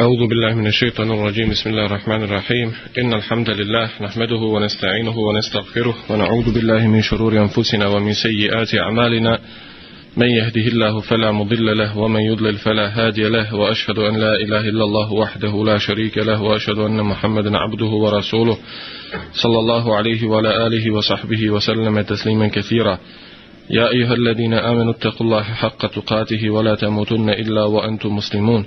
أعوذ بالله من الشيطان الرجيم بسم الله الرحمن الرحيم إن الحمد لله نحمده ونستعينه ونستغفره ونعوذ بالله من شرور أنفسنا ومن سيئات أعمالنا من يهده الله فلا مضل له ومن يضلل فلا هادي له وأشهد أن لا إله إلا الله وحده لا شريك له وأشهد أن محمدا عبده ورسوله صلى الله عليه وعلى آله وصحبه وسلم تسليما كثيرا يا أيها الذين آمنوا اتقوا الله حق تقاته ولا تموتن إلا وأنتم مسلمون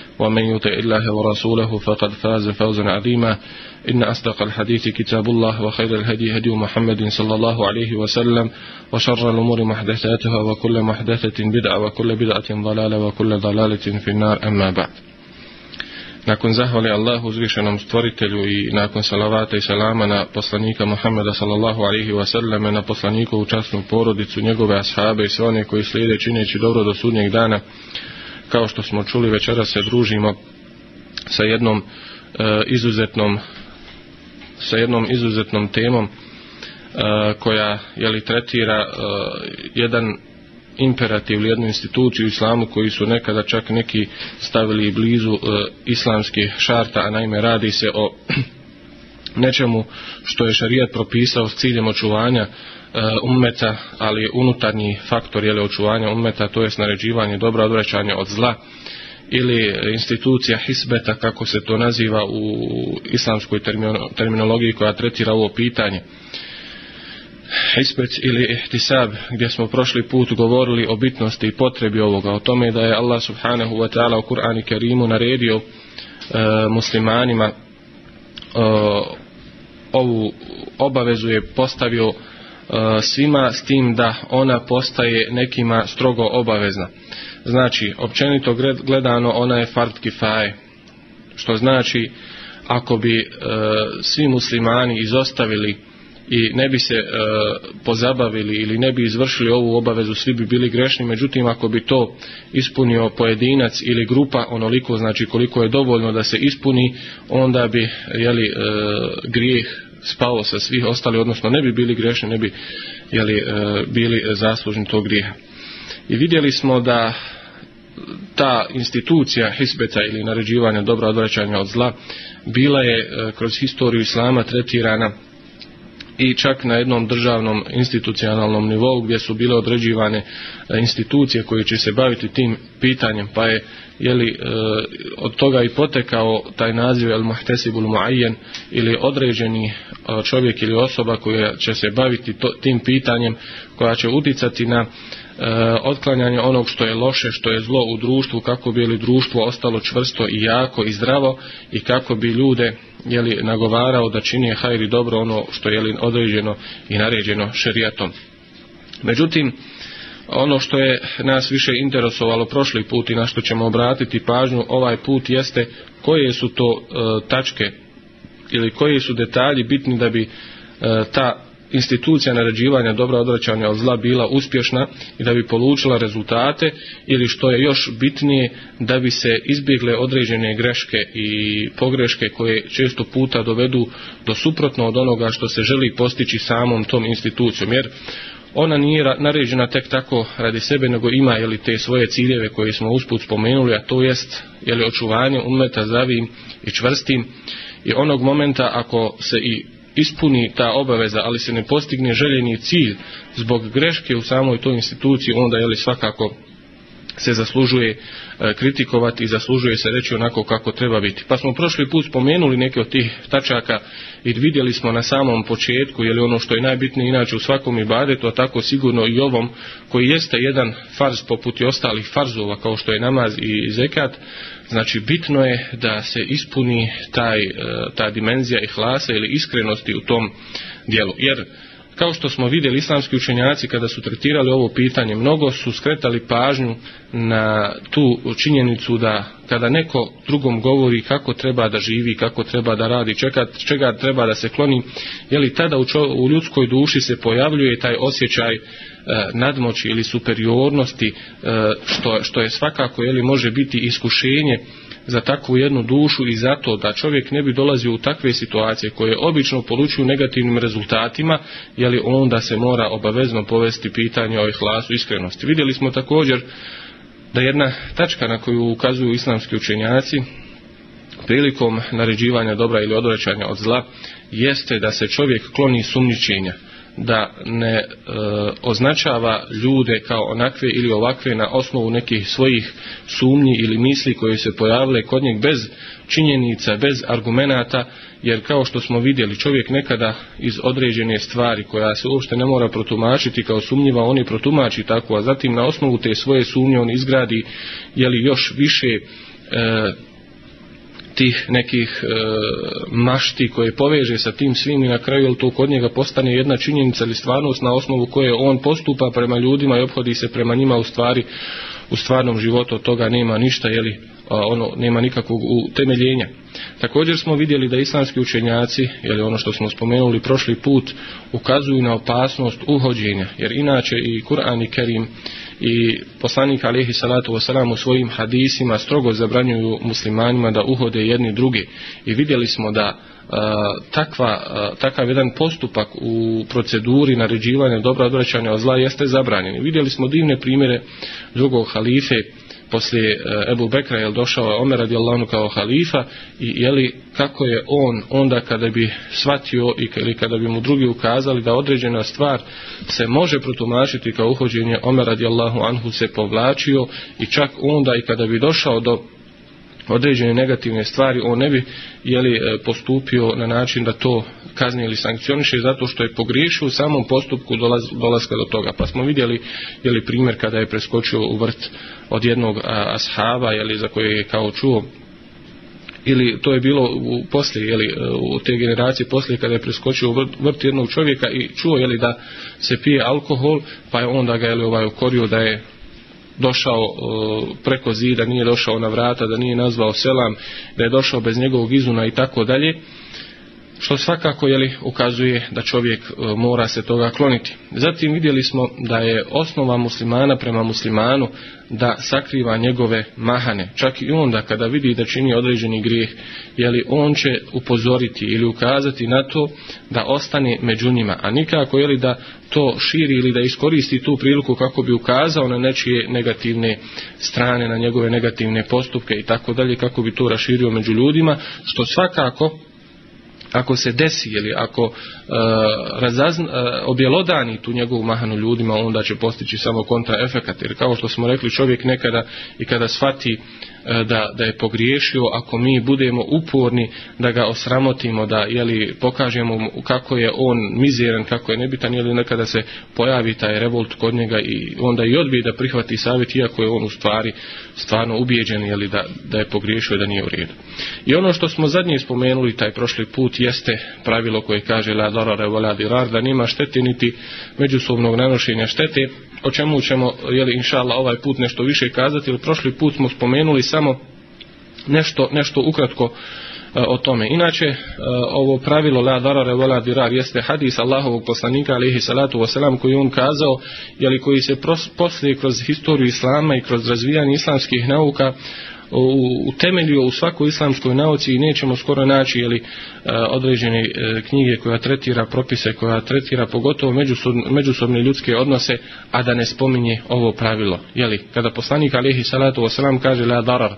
ومن يطع الله ورسوله فقد فاز فوزا عظيما إن أصدق الحديث كتاب الله وخير الهدي هدي محمد صلى الله عليه وسلم وشر الأمور محدثاتها وكل محدثة بدعة وكل بدعة ضلالة وكل ضلالة في النار أما بعد Nakon zahvali Allahu uzvišenom stvoritelju i nakon salavata i salama na poslanika Muhammeda sallallahu alaihi wasallam na poslanikovu časnu porodicu, njegove ashabe i sve one koji slijede čineći dobro do sudnjeg dana, kao što smo čuli večera se družimo sa jednom e, izuzetnom sa jednom izuzetnom temom e, koja je li tretira e, jedan imperativ ili jednu instituciju islamu koji su nekada čak neki stavili blizu e, islamskih šarta a naime radi se o nečemu što je šarijat propisao s ciljem očuvanja e, ummeta, ali unutarnji faktor je očuvanja ummeta, to je naređivanje dobra odvraćanja od zla ili institucija hisbeta, kako se to naziva u islamskoj terminologiji koja tretira ovo pitanje. Hispec ili Ihtisab, gdje smo prošli put govorili o bitnosti i potrebi ovoga, o tome da je Allah subhanahu wa ta'ala u Kur'an i Kerimu naredio e, muslimanima uh, ovu obavezu je postavio uh, svima s tim da ona postaje nekima strogo obavezna. Znači, općenito gledano ona je fard kifaj, što znači ako bi uh, svi muslimani izostavili uh, i ne bi se e, pozabavili ili ne bi izvršili ovu obavezu, svi bi bili grešni, međutim ako bi to ispunio pojedinac ili grupa, onoliko znači koliko je dovoljno da se ispuni, onda bi jeli, e, grijeh spao sa svih ostali, odnosno ne bi bili grešni, ne bi jeli, e, bili zaslužni tog grijeha. I vidjeli smo da ta institucija hisbeta ili naređivanja dobro odvraćanja od zla bila je e, kroz historiju islama tretirana i čak na jednom državnom institucionalnom nivou gdje su bile određivane e, institucije koje će se baviti tim pitanjem pa je jeli, e, od toga i potekao taj naziv Al-Muhtesibul Mu'ajen ili određeni e, čovjek ili osoba koja će se baviti to, tim pitanjem koja će uticati na e, otklanjanje onog što je loše, što je zlo u društvu, kako bi li društvo ostalo čvrsto i jako i zdravo i kako bi ljude jeli, nagovarao da čini hajri dobro ono što je određeno i naređeno šerijatom. Međutim, ono što je nas više interesovalo prošli put i na što ćemo obratiti pažnju ovaj put jeste koje su to e, tačke ili koji su detalji bitni da bi e, ta institucija naređivanja dobra odvraćanja od zla bila uspješna i da bi polučila rezultate ili što je još bitnije da bi se izbjegle određene greške i pogreške koje često puta dovedu do suprotno od onoga što se želi postići samom tom institucijom jer ona nije naređena tek tako radi sebe nego ima jeli, te svoje ciljeve koje smo usput spomenuli a to jest jeli, očuvanje umeta zavim i čvrstim i onog momenta ako se i ispuni ta obaveza, ali se ne postigne željeni cilj zbog greške u samoj toj instituciji, onda je li svakako se zaslužuje e, kritikovati i zaslužuje se reći onako kako treba biti. Pa smo prošli put spomenuli neke od tih tačaka i vidjeli smo na samom početku, jer ono što je najbitnije inače u svakom ibadetu, a tako sigurno i ovom, koji jeste jedan farz poput i ostalih farzova kao što je namaz i zekat, znači bitno je da se ispuni taj, e, ta dimenzija ihlasa ili iskrenosti u tom dijelu. Jer kao što smo vidjeli islamski učenjaci kada su tretirali ovo pitanje, mnogo su skretali pažnju na tu činjenicu da kada neko drugom govori kako treba da živi, kako treba da radi, čega, čega treba da se kloni, je li tada u, čo, u ljudskoj duši se pojavljuje taj osjećaj e, nadmoći ili superiornosti, e, što, što je svakako je li, može biti iskušenje za takvu jednu dušu i zato da čovjek ne bi dolazio u takve situacije koje obično polučuju negativnim rezultatima, je li onda se mora obavezno povesti pitanje o ihlasu iskrenosti. Vidjeli smo također da jedna tačka na koju ukazuju islamski učenjaci prilikom naređivanja dobra ili odvraćanja od zla jeste da se čovjek kloni sumničenja da ne e, označava ljude kao onakve ili ovakve na osnovu nekih svojih sumnji ili misli koje se pojavile kod njeg bez činjenica, bez argumenata, jer kao što smo vidjeli, čovjek nekada iz određene stvari koja se uopšte ne mora protumačiti kao sumnjiva, on je protumači tako, a zatim na osnovu te svoje sumnje on izgradi jeli, još više e, tih nekih e, mašti koje poveže sa tim svim i na kraju to kod njega postane jedna činjenica ili stvarnost na osnovu koje on postupa prema ljudima i obhodi se prema njima u stvari u stvarnom životu od toga nema ništa jeli ono nema nikakvog utemeljenja. Također smo vidjeli da islamski učenjaci, ili ono što smo spomenuli prošli put, ukazuju na opasnost uhođenja, jer inače i Kur'an i Kerim i poslanik alihi salatu wasalam u svojim hadisima strogo zabranjuju muslimanima da uhode jedni drugi i vidjeli smo da e, takva, e, takav jedan postupak u proceduri naređivanja dobra odvraćanja od zla jeste zabranjen. Vidjeli smo divne primjere drugog halife poslije eh, Ebu Bekra je došao Omer radijallahu anhu kao halifa i je li kako je on onda kada bi shvatio i ili kada bi mu drugi ukazali da određena stvar se može protumačiti kao uhođenje Omer radijallahu anhu se povlačio i čak onda i kada bi došao do određene negativne stvari, on ne bi jeli, e, postupio na način da to kazni ili sankcioniše zato što je pogriješio u samom postupku dolaz, dolazka do toga. Pa smo vidjeli jeli, primjer kada je preskočio u vrt od jednog a, ashaba jeli, za koje je kao čuo ili to je bilo u poslije jeli, e, u te generacije poslije kada je preskočio u vrt, vrt jednog čovjeka i čuo jeli, da se pije alkohol pa je onda ga jeli, ovaj, ukorio da je došao e, preko zida, nije došao na vrata, da nije nazvao selam, da je došao bez njegovog izuna i tako dalje. E, što svakako jeli, ukazuje da čovjek e, mora se toga kloniti. Zatim vidjeli smo da je osnova muslimana prema muslimanu da sakriva njegove mahane. Čak i onda kada vidi da čini određeni grijeh, jeli, on će upozoriti ili ukazati na to da ostane među njima, a nikako jeli, da to širi ili da iskoristi tu priliku kako bi ukazao na nečije negativne strane, na njegove negativne postupke i tako dalje, kako bi to raširio među ljudima, što svakako ako se desi ili ako e, razazna, e, objelodani tu njegovu mahanu ljudima onda će postići samo kontraefekat jer kao što smo rekli čovjek nekada i kada shvati e, E, da, da je pogriješio ako mi budemo uporni da ga osramotimo da jeli pokažemo kako je on mizeran kako je nebitan jeli nekada se pojavi taj revolt kod njega i onda i odbije da prihvati savjet iako je on u stvari stvarno ubijeđen jeli da, da je pogriješio da nije u redu i ono što smo zadnje spomenuli taj prošli put jeste pravilo koje kaže la dorare vola dirar da nima štete niti međusobnog nanošenja štete o čemu ćemo, jeli, inša Allah, ovaj put nešto više kazati, ili prošli put smo spomenuli samo nešto, nešto ukratko e, o tome. Inače, e, ovo pravilo la darare vola dirar jeste hadis Allahovog poslanika, alihi salatu wasalam, koji on kazao, jeli koji se poslije kroz historiju Islama i kroz razvijanje islamskih nauka uh, utemeljio u svakoj islamskoj nauci i nećemo skoro naći jeli, e, određene e, knjige koja tretira propise, koja tretira pogotovo međusobne, međusobne ljudske odnose, a da ne spominje ovo pravilo. Jeli, kada poslanik alihi salatu wasalam kaže la darar,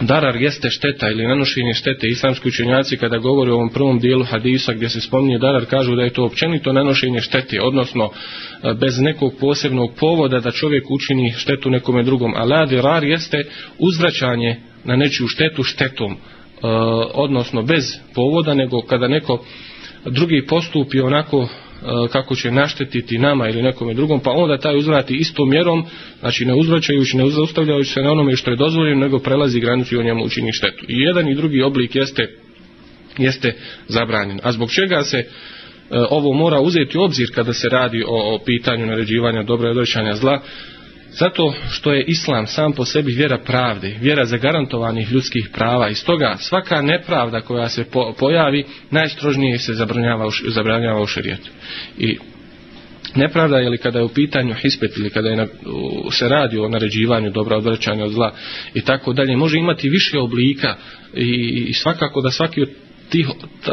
darar jeste šteta ili nanošenje štete, islamski učenjaci kada govore o ovom prvom dijelu hadisa gdje se spominje darar, kažu da je to općenito nanošenje štete, odnosno e, bez nekog posebnog povoda da čovjek učini štetu nekome drugom. A la dirar jeste uzvraćanje na nečiju štetu štetom, e, odnosno bez povoda, nego kada neko drugi postupi onako E, kako će naštetiti nama ili nekome drugom, pa onda taj uzvrati istom mjerom, znači ne uzvraćajući, ne uzastavljajući se na onome što je dozvoljeno, nego prelazi granicu i on njemu učini štetu. I jedan i drugi oblik jeste, jeste zabranjen. A zbog čega se e, ovo mora uzeti obzir kada se radi o, o pitanju naređivanja dobra i odrećanja zla, Zato što je islam sam po sebi vjera pravde, vjera zagarantovanih ljudskih prava i stoga svaka nepravda koja se po, pojavi najstrožnije se zabranjava u, zabranjava u šarijetu. I nepravda je li kada je u pitanju hispet ili kada je na, u, se radi o naređivanju dobra odvraćanja od zla i tako dalje, može imati više oblika i, i svakako da svaki od tih, ta,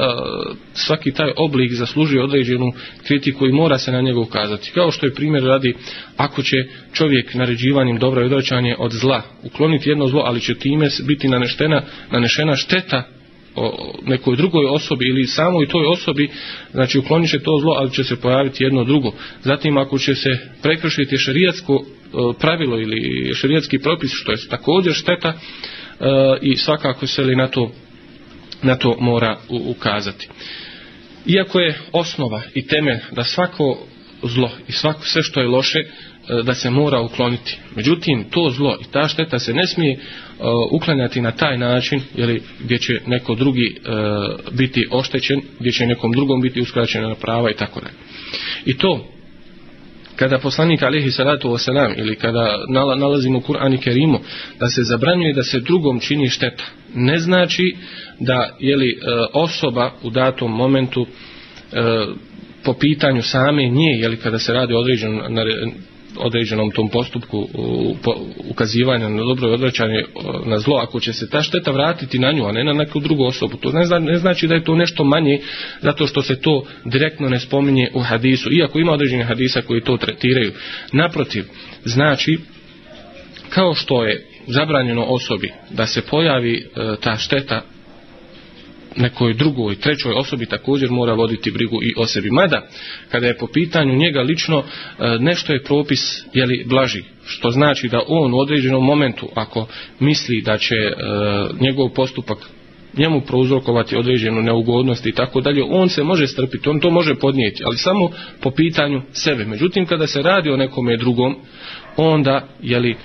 svaki taj oblik zaslužuje određenu kritiku i mora se na njega ukazati. Kao što je primjer radi, ako će čovjek naređivanjem dobro odraćanje od zla ukloniti jedno zlo, ali će time biti naneštena, nanešena šteta o nekoj drugoj osobi ili samoj toj osobi, znači uklonit će to zlo, ali će se pojaviti jedno drugo. Zatim, ako će se prekršiti šarijatsko e, pravilo ili šarijatski propis, što je također šteta, e, i svakako se li na to na to mora ukazati. Iako je osnova i temelj da svako zlo i svako sve što je loše e, da se mora ukloniti. Međutim, to zlo i ta šteta se ne smije e, uklanjati na taj način jeli, gdje će neko drugi e, biti oštećen, gdje će nekom drugom biti uskraćena prava i tako dalje. I to kada poslanik alihi salatu wasalam ili kada nalazimo Kur'an i Kerimu da se zabranjuje da se drugom čini šteta ne znači da je li e, osoba u datom momentu e, po pitanju same nije je li kada se radi određen na, određenom tom postupku ukazivanja na dobro odvraćanje na zlo, ako će se ta šteta vratiti na nju, a ne na neku drugu osobu, to ne znači da je to nešto manje zato što se to direktno ne spominje u hadisu, iako ima određene hadisa koji to tretiraju. Naprotiv, znači, kao što je zabranjeno osobi da se pojavi e, ta šteta nekoj drugoj, trećoj osobi također mora voditi brigu i o sebi. Mada, kada je po pitanju njega lično, e, nešto je propis jeli, blaži. Što znači da on u određenom momentu, ako misli da će e, njegov postupak njemu prouzrokovati određenu neugodnost i tako dalje, on se može strpiti, on to može podnijeti, ali samo po pitanju sebe. Međutim, kada se radi o nekome drugom, onda jeli, e,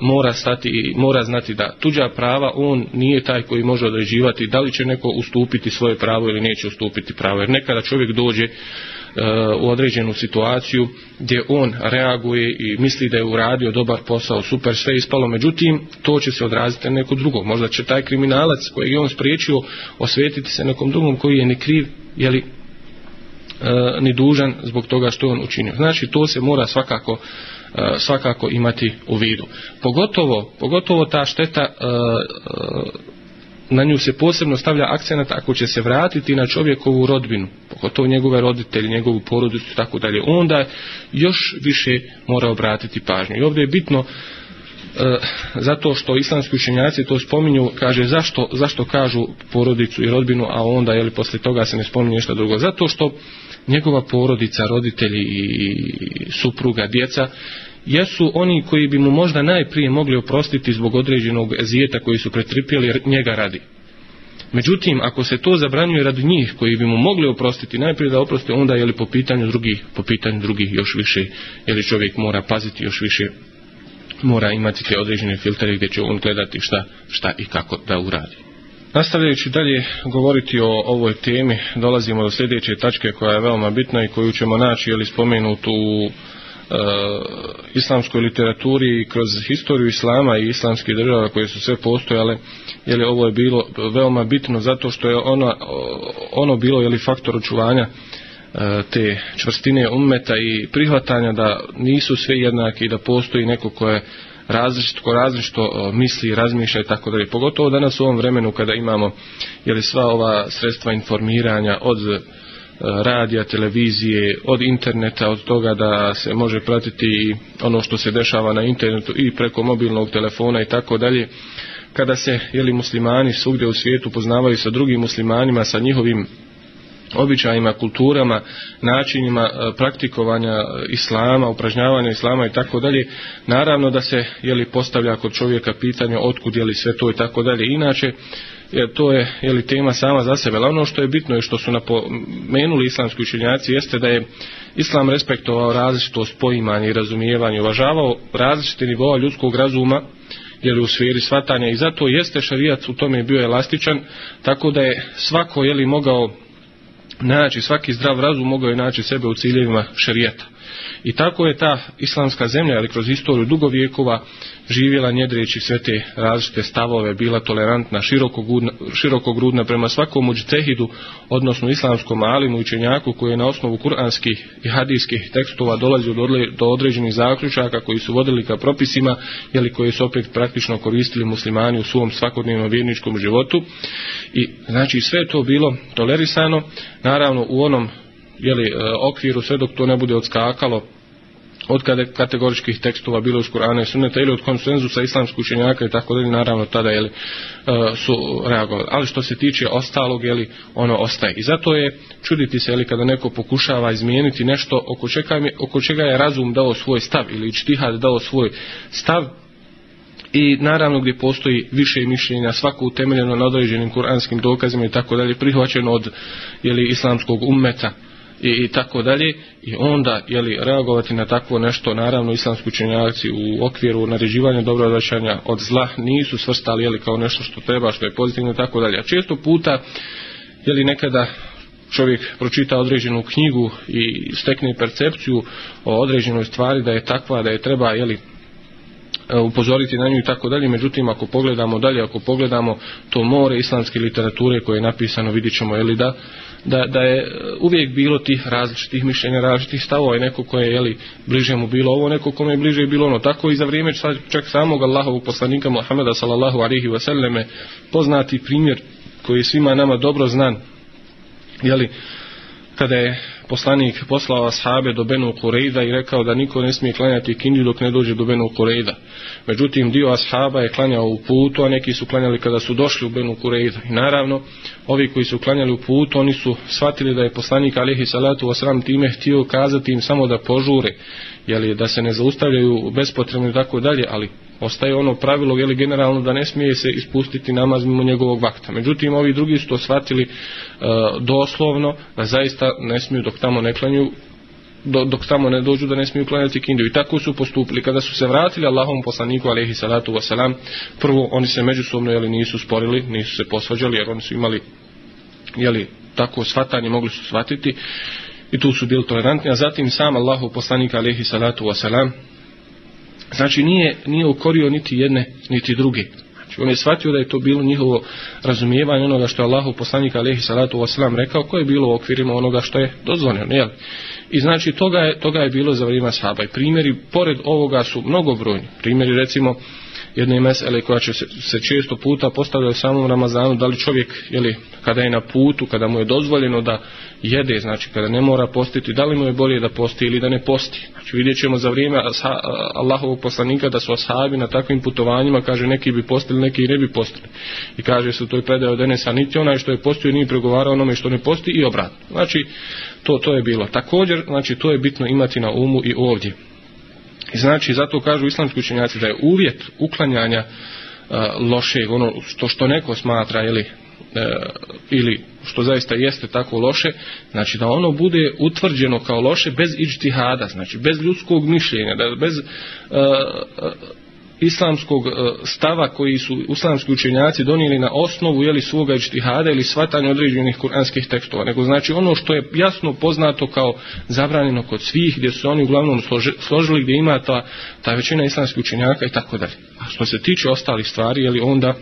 mora stati i mora znati da tuđa prava on nije taj koji može određivati da li će neko ustupiti svoje pravo ili neće ustupiti pravo. Jer nekada čovjek dođe E, u određenu situaciju gdje on reaguje i misli da je uradio dobar posao, super, sve ispalo, međutim, to će se odraziti na nekog drugog. Možda će taj kriminalac kojeg je on spriječio osvetiti se nekom drugom koji je ni kriv, jeli, e, ni dužan zbog toga što je on učinio. Znači, to se mora svakako e, svakako imati u vidu. Pogotovo, pogotovo ta šteta na nju se posebno stavlja akcenat ako će se vratiti na čovjekovu rodbinu, pogotovo njegove roditelje, njegovu porodicu i tako dalje, onda još više mora obratiti pažnju. I ovdje je bitno e, zato što islamski učenjaci to spominju, kaže zašto, zašto kažu porodicu i rodbinu, a onda jeli, posle toga se ne spominje ništa drugo. Zato što njegova porodica, roditelji i supruga, djeca, jesu oni koji bi mu možda najprije mogli oprostiti zbog određenog ezijeta koji su pretrpjeli njega radi. Međutim, ako se to zabranjuje radi njih koji bi mu mogli oprostiti najprije da oproste, onda je li po pitanju drugih, po pitanju drugih još više, je li čovjek mora paziti još više, mora imati te određene filtere gdje će on gledati šta, šta i kako da uradi. Nastavljajući dalje govoriti o ovoj temi, dolazimo do sljedeće tačke koja je veoma bitna i koju ćemo naći ili spomenuti u e, islamskoj literaturi i kroz historiju islama i islamske države koje su sve postojale jer ovo je bilo veoma bitno zato što je ono, ono bilo jeli, faktor očuvanja e, te čvrstine ummeta i prihvatanja da nisu sve jednaki i da postoji neko koje različito, ko različito eh, misli, razmišlja i tako dalje. Pogotovo danas u ovom vremenu kada imamo jeli, sva ova sredstva informiranja od radija, televizije, od interneta, od toga da se može pratiti ono što se dešava na internetu i preko mobilnog telefona i tako dalje. Kada se jeli muslimani svugdje u svijetu poznavaju sa drugim muslimanima, sa njihovim običajima, kulturama, načinima e, praktikovanja e, islama, upražnjavanja islama i tako dalje, naravno da se jeli postavlja kod čovjeka pitanje otkud je li sve to i tako dalje. Inače, jer to je jeli, tema sama za sebe. Ali ono što je bitno i što su napomenuli islamski učenjaci jeste da je islam respektovao različitost poimanja i razumijevanja, uvažavao različite nivoa ljudskog razuma jer u sferi svatanja i zato jeste šarijac u tome bio elastičan, tako da je svako jeli, mogao naći, svaki zdrav razum mogao je naći sebe u ciljevima šarijeta. I tako je ta islamska zemlja, ali kroz istoriju dugo vijekova, živjela njedrijeći sve te različite stavove, bila tolerantna, širokogrudna prema svakom uđtehidu, odnosno islamskom alimu i čenjaku koji je na osnovu kuranskih i hadijskih tekstova dolazio do određenih zaključaka koji su vodili ka propisima, jeli koje su opet praktično koristili muslimani u svom svakodnevnom vjerničkom životu. I znači sve to bilo tolerisano, naravno u onom jeli, e, okviru sve dok to ne bude odskakalo od kade kategoričkih tekstova bilo iz Kur'ana i Sunneta ili od konsenzusa islamskih učenjaka i tako dalje naravno tada jeli, e, su reagovali ali što se tiče ostalog jeli, ono ostaje i zato je čuditi se jeli, kada neko pokušava izmijeniti nešto oko čega, je, oko čega je razum dao svoj stav ili čtihad dao svoj stav i naravno gdje postoji više mišljenja svako utemeljeno na određenim kuranskim dokazima i tako dalje prihvaćeno od jeli, islamskog ummeta i, i tako dalje i onda jeli, reagovati na takvo nešto naravno islamski učenjaci u okviru naređivanja dobro odraćanja od zla nisu svrstali jeli, kao nešto što treba što je pozitivno i tako dalje a često puta jeli, nekada čovjek pročita određenu knjigu i stekne percepciju o određenoj stvari da je takva da je treba jeli, e, upozoriti na nju i tako dalje. Međutim, ako pogledamo dalje, ako pogledamo to more islamske literature koje je napisano, vidit ćemo jeli, da da, da je uvijek bilo tih različitih mišljenja, različitih stavova i neko koje je jeli, bliže mu bilo ovo, neko kome je bliže bilo ono. Tako i za vrijeme čak samog Allahovog poslanika Muhammeda sallallahu alihi wasallame poznati primjer koji je svima nama dobro znan. Jeli, kada je poslanik poslao ashabe do Benu Kurejda i rekao da niko ne smije klanjati kindiju dok ne dođe do Benu Kurejda. Međutim, dio ashaba je klanjao u putu, a neki su klanjali kada su došli u Benu Kurejda. I naravno, ovi koji su klanjali u putu, oni su shvatili da je poslanik alihi salatu osram time htio kazati im samo da požure, jeli, da se ne zaustavljaju bespotrebno i tako dalje, ali ostaje ono pravilo jeli, generalno da ne smije se ispustiti namaz mimo njegovog vakta. Međutim, ovi drugi su to shvatili e, doslovno da zaista ne smiju dok tamo ne klanju do, dok tamo ne dođu da ne smiju klanjati kindu i tako su postupili kada su se vratili Allahom poslaniku alejhi salatu vesselam prvo oni se međusobno jeli nisu sporili nisu se posvađali jer oni su imali jeli tako svatanje mogli su svatiti i tu su bili tolerantni a zatim sam Allahu poslanik alejhi salatu vesselam znači nije nije ukorio niti jedne niti druge Znači, on je shvatio da je to bilo njihovo razumijevanje onoga što je Allahu poslanik alihi salatu wasalam rekao, koje je bilo u okvirima onoga što je dozvoljeno. Jel? I znači, toga je, toga je bilo za vrima sahaba. I primjeri, pored ovoga, su mnogobrojni. Primjeri, recimo, jedne mesele koja će se, se često puta postavljati u samom Ramazanu, da li čovjek, jeli, kada je na putu, kada mu je dozvoljeno da jede, znači kada ne mora postiti, da li mu je bolje da posti ili da ne posti. Znači vidjet ćemo za vrijeme Allahovog poslanika da su ashabi na takvim putovanjima, kaže neki bi postili, neki ne bi postili. I kaže se u toj predaju od Enesa, niti onaj što je postio nije pregovarao onome što ne posti i obratno. Znači to, to je bilo. Također, znači to je bitno imati na umu i ovdje. I znači, zato kažu islamski učenjaci da je uvjet uklanjanja uh, lošeg, ono što, što neko smatra, ili, uh, e, ili što zaista jeste tako loše, znači da ono bude utvrđeno kao loše bez iđtihada, znači bez ljudskog mišljenja, da bez uh, uh, islamskog e, stava koji su islamski učenjaci donijeli na osnovu jeli svoga ištihada ili svatanja određenih kuranskih tekstova, nego znači ono što je jasno poznato kao zabranjeno kod svih gdje su oni uglavnom složili gdje ima ta, ta većina islamskih učenjaka i tako dalje. A što se tiče ostalih stvari, jeli onda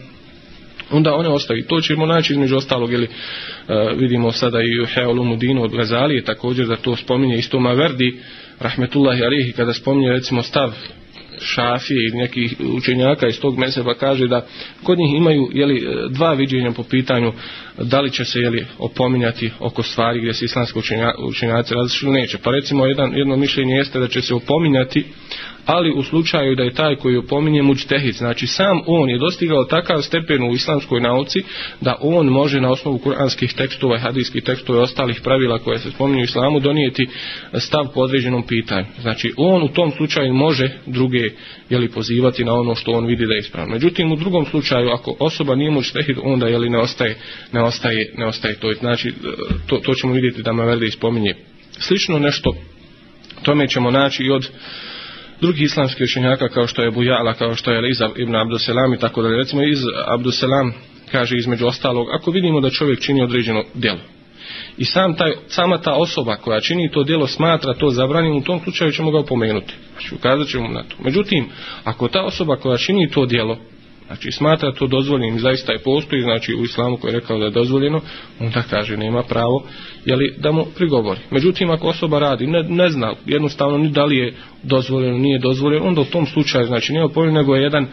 onda one ostavi. To ćemo naći između ostalog, ili e, vidimo sada i Heolumu Dinu od Gazalije također da to spominje isto Maverdi, rahmetullahi alihi, kada spominje recimo stav šafije i nekih učenjaka iz tog meseba kaže da kod njih imaju jeli, e, dva viđenja po pitanju da li će se jeli, opominjati oko stvari gdje se islamski učenja, učenjaci različili neće. Pa recimo jedan, jedno mišljenje jeste da će se opominjati ali u slučaju da je taj koji opominje muđtehid, znači sam on je dostigao takav stepen u islamskoj nauci da on može na osnovu kuranskih tekstova i hadijskih tekstova i ostalih pravila koje se spominju u islamu donijeti stav po određenom pitanju. Znači on u tom slučaju može druge jeli, pozivati na ono što on vidi da je ispravno. Međutim, u drugom slučaju, ako osoba nije muđtehid, onda jeli, ne, ostaje, ne, ostaje, ne ostaje to. Znači, to, to ćemo vidjeti da me veli spominje. Slično nešto tome ćemo naći i od uh, drugih islamskih učenjaka kao što je Bujala, kao što je Iza ibn Abduselam i tako dalje. Recimo iz Abduselam kaže između ostalog, ako vidimo da čovjek čini određeno djelo i sam taj, sama ta osoba koja čini to djelo smatra to zabranjeno, u tom slučaju ćemo ga opomenuti. Znači, ukazat ćemo na to. Međutim, ako ta osoba koja čini to djelo znači smatra to dozvoljenim, zaista je postoji, znači u islamu koji je rekao da je dozvoljeno, on tak kaže, nema pravo, jeli, da mu prigovori. Međutim, ako osoba radi, ne, ne zna jednostavno ni da li je dozvoljeno, nije dozvoljeno, onda u tom slučaju, znači, nije opoljeno, nego je jedan,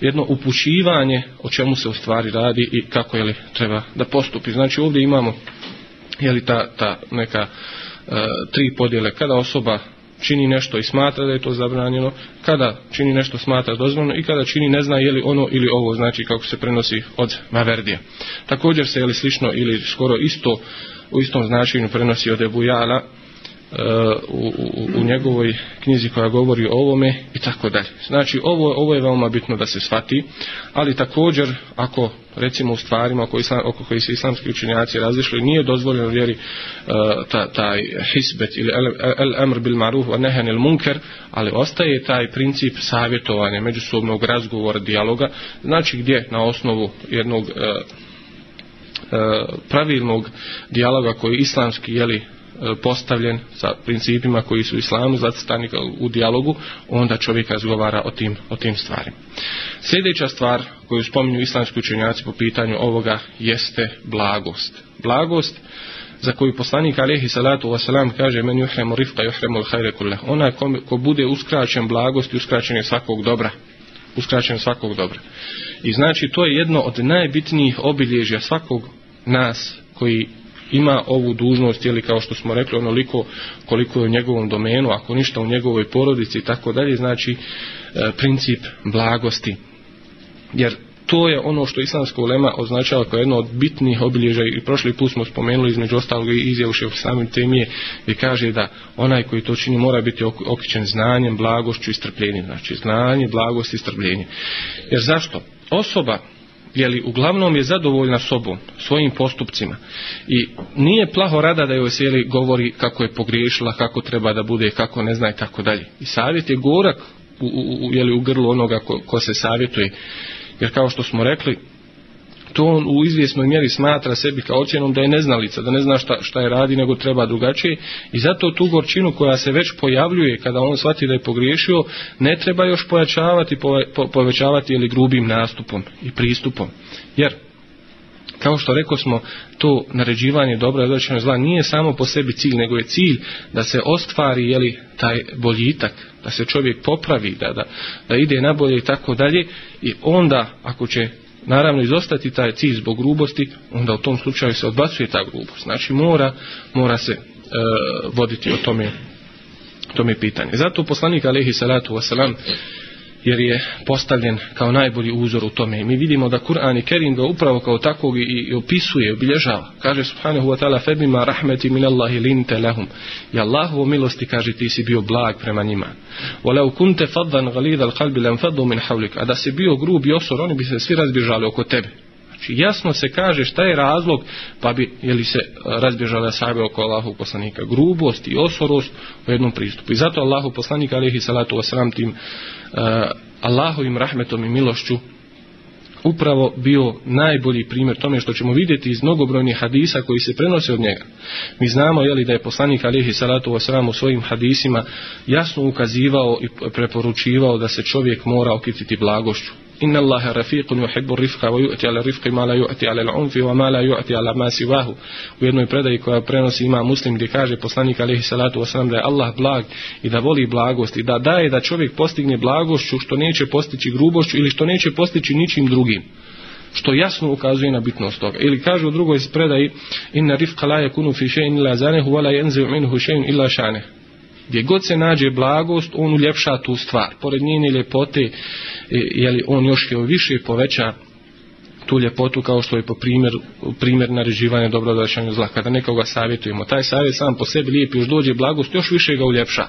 jedno upućivanje o čemu se u stvari radi i kako je li treba da postupi. Znači ovdje imamo je li ta, ta neka e, tri podjele. Kada osoba čini nešto i smatra da je to zabranjeno, kada čini nešto smatra dozvoljeno i kada čini ne zna je li ono ili ovo, znači kako se prenosi od Maverdija. Također se je li slično ili skoro isto u istom značenju prenosi od Ebu Jala, u, u njegovoj knjizi koja govori o ovome i tako dalje. Znači ovo, ovo je veoma bitno da se shvati, ali također ako recimo u stvarima oko, islam, oko koji se islamski učenjaci razišli nije dozvoljeno vjeri uh, taj hisbet ili el, emr bil maruh wa nehen il munker ali ostaje taj princip savjetovanja međusobnog razgovora, dialoga znači gdje na osnovu jednog uh, pravilnog dijaloga koji islamski jeli uh, E, postavljen sa principima koji su islamu zacitani u dijalogu, onda čovjek razgovara o tim, o tim stvarima. Sljedeća stvar koju spominju islamski učenjaci po pitanju ovoga jeste blagost. Blagost za koju poslanik alejhi salatu ve selam kaže men yuhrimu rifqa yuhrimu al-khayr kullah ona ko, ko bude uskraćen blagosti uskraćen je svakog dobra uskraćen svakog dobra i znači to je jedno od najbitnijih obilježja svakog nas koji ima ovu dužnost ili kao što smo rekli onoliko koliko je u njegovom domenu ako ništa u njegovoj porodici i tako dalje znači e, princip blagosti jer to je ono što islamska ulema označava kao jedno od bitnih obilježa i prošli put smo spomenuli između ostalog i izjavu še u samim temije i kaže da onaj koji to čini mora biti okričen znanjem, blagošću i strpljenjem znači znanje, blagost i strpljenje jer zašto? osoba jeli, uglavnom je zadovoljna sobom, svojim postupcima. I nije plaho rada da joj se jeli, govori kako je pogriješila, kako treba da bude, kako ne zna i tako dalje. I savjet je gorak u, u, u, jeli, u grlu onoga ko, ko se savjetuje. Jer kao što smo rekli, to on u izvjesnoj mjeri smatra sebi kao ocjenom da je neznalica, da ne zna šta, šta je radi nego treba drugačije i zato tu gorčinu koja se već pojavljuje kada on shvati da je pogriješio ne treba još pojačavati, po, po, povećavati ili grubim nastupom i pristupom jer kao što rekao smo to naređivanje dobra i odrećeno zla nije samo po sebi cilj nego je cilj da se ostvari jeli, taj boljitak da se čovjek popravi da, da, da ide nabolje i tako dalje i onda ako će naravno izostati taj cilj zbog grubosti, onda u tom slučaju se odbacuje ta grubost. Znači mora, mora se e, voditi o tome, tome pitanje. Zato poslanik Alehi Salatu Vesalam jer je postavljen kao najbolji uzor u tome. Mi vidimo da Kur'an i Kerim ga upravo kao takvog i, i opisuje, obilježava. Kaže subhanahu wa ta'ala febima rahmeti min Allahi linte lahum. I Allahovo milosti kaže ti si bio blag prema njima. Walau kunte faddan galidal kalbi lam faddu min havlik. A da si bio grub i osor, oni bi se svi razbježali oko tebe. Znači jasno se kaže šta je razlog pa bi jeli se razbježala sabe oko Allahu poslanika. Grubost i osorost u jednom pristupu. I zato Allahu poslanika alihi salatu wasalam tim uh, Eh, Allahovim rahmetom i milošću upravo bio najbolji primjer tome što ćemo vidjeti iz mnogobrojnih hadisa koji se prenose od njega. Mi znamo je li da je poslanik Alihi Salatu Osram u svojim hadisima jasno ukazivao i preporučivao da se čovjek mora okititi blagošću. إن الله رفيق يحب الرفق ويؤتي على الرفق ما لا يؤتي على العنف وما لا يؤتي على ما سواه u jednoj predaji koja prenosi ima muslim gdje kaže poslanik alihi salatu wasalam da je Allah blag i da voli blagost i da daje da čovjek postigne blagošću što neće postići grubošću ili što neće postići ničim drugim što jasno ukazuje na bitnost toga. Ili kaže u drugoj predaji inna rifqa la yakunu fi shay'in illa zanehu wa la yanzu minhu shay'in illa shane. Gdje god se nađe blagost, on uljepša tu stvar. Pored njene ljepote, je li on još je više poveća tu ljepotu kao što je po primjer, primjer nareživanja dobro odrećanja zla. Kada nekoga savjetujemo, taj savjet sam po sebi lijep još dođe blagost, još više ga uljepša.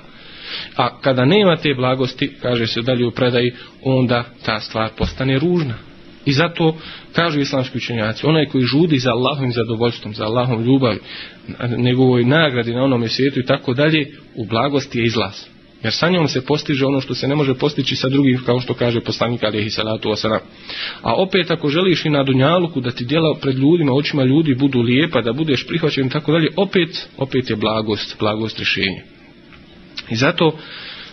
A kada nema te blagosti, kaže se dalje u predaji, onda ta stvar postane ružna. I zato kažu islamski učenjaci, onaj koji žudi za Allahom zadovoljstvom, za Allahom ljubavi, njegovoj nagradi na onom svijetu i tako dalje, u blagosti je izlaz. Jer sa njom se postiže ono što se ne može postići sa drugim, kao što kaže poslanik Alihi Salatu Osana. A opet ako želiš i na dunjaluku da ti djela pred ljudima, očima ljudi budu lijepa, da budeš prihvaćen i tako dalje, opet, opet je blagost, blagost rješenje. I zato,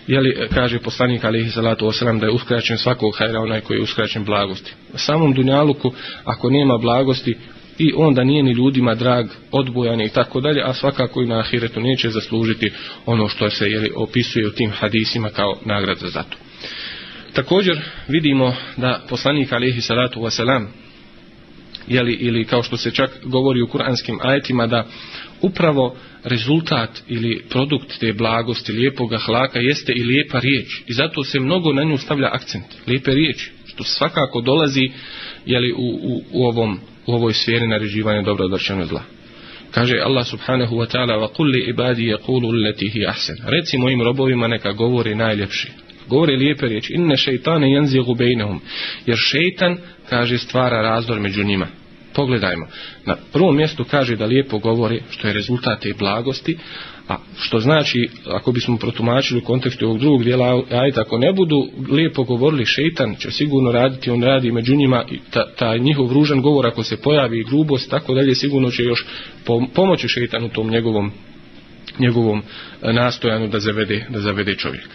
jeli, kaže poslanik Alihi Salatu Osana da je uskraćen svakog hajra onaj koji je uskraćen blagosti. Samom dunjaluku, ako nema blagosti, i onda nije ni ljudima drag, odbojan i tako dalje, a svakako i na ahiretu neće zaslužiti ono što se jeli, opisuje u tim hadisima kao nagrada za to. Također vidimo da poslanik alihi salatu wasalam jeli, ili kao što se čak govori u kuranskim ajetima da upravo rezultat ili produkt te blagosti, lijepog ahlaka jeste i lijepa riječ. I zato se mnogo na nju stavlja akcent. Lijepe riječi. Što svakako dolazi jeli, u, u, u ovom u ovoj sferi naređivanja dobro odvrćeno zla. Kaže Allah subhanahu wa ta'ala wa qul li ibadi yaqulu allati hi ahsan. Reci mojim robovima neka govori najljepši. Govori lijepe riječi. Inna shaytana yanzighu bainahum. Jer šejtan kaže stvara razdor među njima pogledajmo. Na prvom mjestu kaže da lijepo govori što je rezultat i blagosti, a što znači, ako bismo protumačili u kontekstu ovog drugog dijela, ajde, ako ne budu lijepo govorili, šeitan će sigurno raditi, on radi među njima i ta, ta njihov ružan govor, ako se pojavi i grubost, tako dalje, sigurno će još pomoći šeitanu tom njegovom njegovom e, nastojanu da zavede, da zavede čovjek.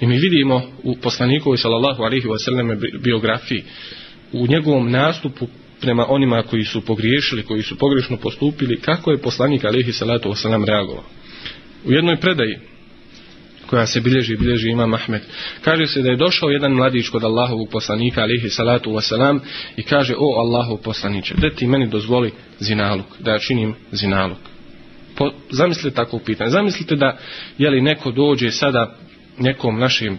I mi vidimo u poslanikovi sallallahu alihi wasallam biografiji u njegovom nastupu prema onima koji su pogriješili, koji su pogrešno postupili, kako je poslanik alihi salatu wasalam reagovao. U jednoj predaji koja se bilježi, bilježi ima Mahmed, kaže se da je došao jedan mladić kod Allahovog poslanika alihi salatu wasalam i kaže, o Allahov poslaniće, da ti meni dozvoli zinaluk, da ja činim zinaluk. Po, zamislite takvog pitanja. Zamislite da je li neko dođe sada nekom našim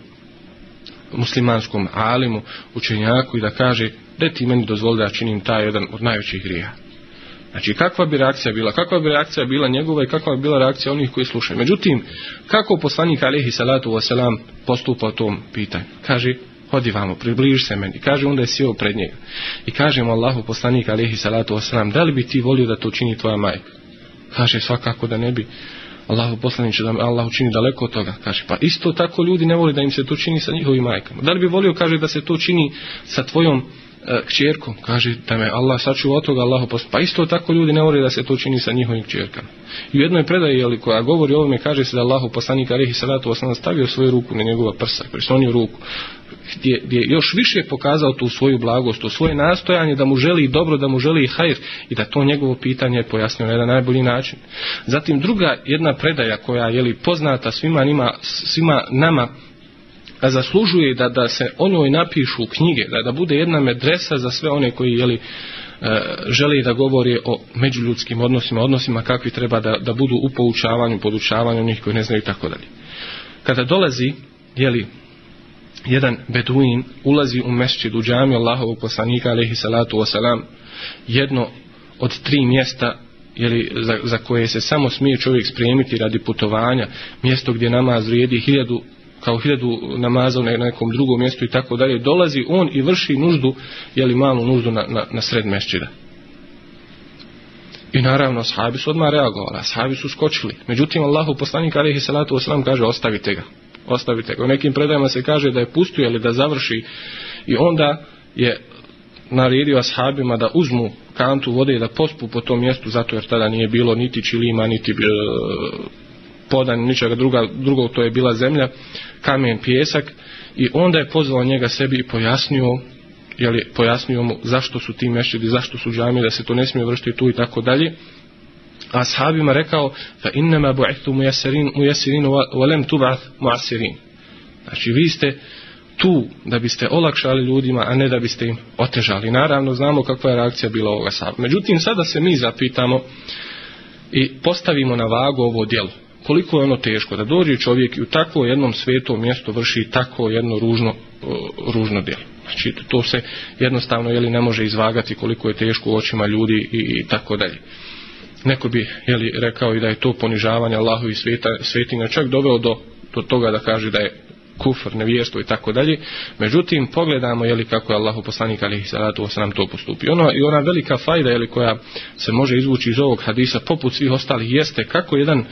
muslimanskom alimu, učenjaku i da kaže da ti meni dozvoli da činim taj jedan od najvećih grija. Znači, kakva bi reakcija bila? Kakva bi reakcija bila njegova i kakva bi bila reakcija onih koji slušaju? Međutim, kako poslanik alihi salatu wasalam postupa o tom pitanju? Kaže, hodi vamo, približi se meni. Kaže, onda je sjeo pred njega. I kaže mu Allahu poslanik alihi salatu wasalam, da li bi ti volio da to čini tvoja majka? Kaže, svakako da ne bi. Allahu poslanik da Allah učini daleko od toga. Kaže, pa isto tako ljudi ne voli da im se to čini sa njihovim majkama. Da li bi volio, kaže, da se to čini sa tvojom majkama? E, kćerkom, kaže da me Allah sačuva od toga, Allah opast. Pa isto tako ljudi ne vore da se to čini sa njihovim kćerkama. I u jednoj predaji jeli, koja govori o ovome, kaže se da Allah poslanik Alihi Salatu Osana stavio svoju ruku na njegova prsa, prislonio ruku, gdje, gdje još više pokazao tu svoju blagost, to svoje nastojanje, da mu želi dobro, da mu želi hajr i da to njegovo pitanje je pojasnio na jedan najbolji način. Zatim druga jedna predaja koja je poznata svima, nima, svima nama, zaslužuje da da se ono i napišu u knjige, da da bude jedna medresa za sve one koji jeli, e, želi da govori o međuljudskim odnosima, odnosima kakvi treba da, da budu u poučavanju, podučavanju njih koji ne znaju i tako dalje. Kada dolazi, jeli, jedan beduin ulazi u mešćid u džami Allahovog poslanika, alaihi salatu wasalam, jedno od tri mjesta jeli, za, za koje se samo smije čovjek spremiti radi putovanja, mjesto gdje namaz vrijedi hiljadu kao hiljadu namaza u nekom drugom mjestu i tako dalje, dolazi on i vrši nuždu, jeli malu nuždu na, na, na sred mešćida. I naravno, sahabi su odmah reagovali, sahabi su skočili. Međutim, Allahu poslanik alihi salatu wasalam kaže, ostavite ga. Ostavite ga. U nekim predajama se kaže da je pustio ili da završi. I onda je naredio ashabima da uzmu kantu vode i da pospu po tom mjestu, zato jer tada nije bilo niti čilima, niti bilo, poda ničega druga, drugog to je bila zemlja, kamen, pjesak i onda je pozvao njega sebi i pojasnio jeli, pojasnio mu zašto su ti mešćidi, zašto su džami, da se to ne smije vršiti tu i tako dalje. A sahabima rekao, fa innama bu'ihtu mujasirin, mujasirin, valem wa tubath mujasirin. Znači, vi ste tu da biste olakšali ljudima, a ne da biste im otežali. Naravno, znamo kakva je reakcija bila ovoga sahaba. Međutim, sada se mi zapitamo i postavimo na vagu ovo djelo koliko je ono teško da dođe čovjek i u takvo jednom svetu mjesto vrši tako jedno ružno, uh, ružno djelo. Znači, to se jednostavno jeli, ne može izvagati koliko je teško u očima ljudi i, i tako dalje. Neko bi jeli, rekao i da je to ponižavanje Allahovi sveta, svetinja čak doveo do, do toga da kaže da je kufr, nevjerstvo i tako dalje. Međutim, pogledamo je li kako je Allahu poslanik alihi salatu wa nam to postupio. Ono, I ona velika fajda je li koja se može izvući iz ovog hadisa poput svih ostalih jeste kako jedan uh,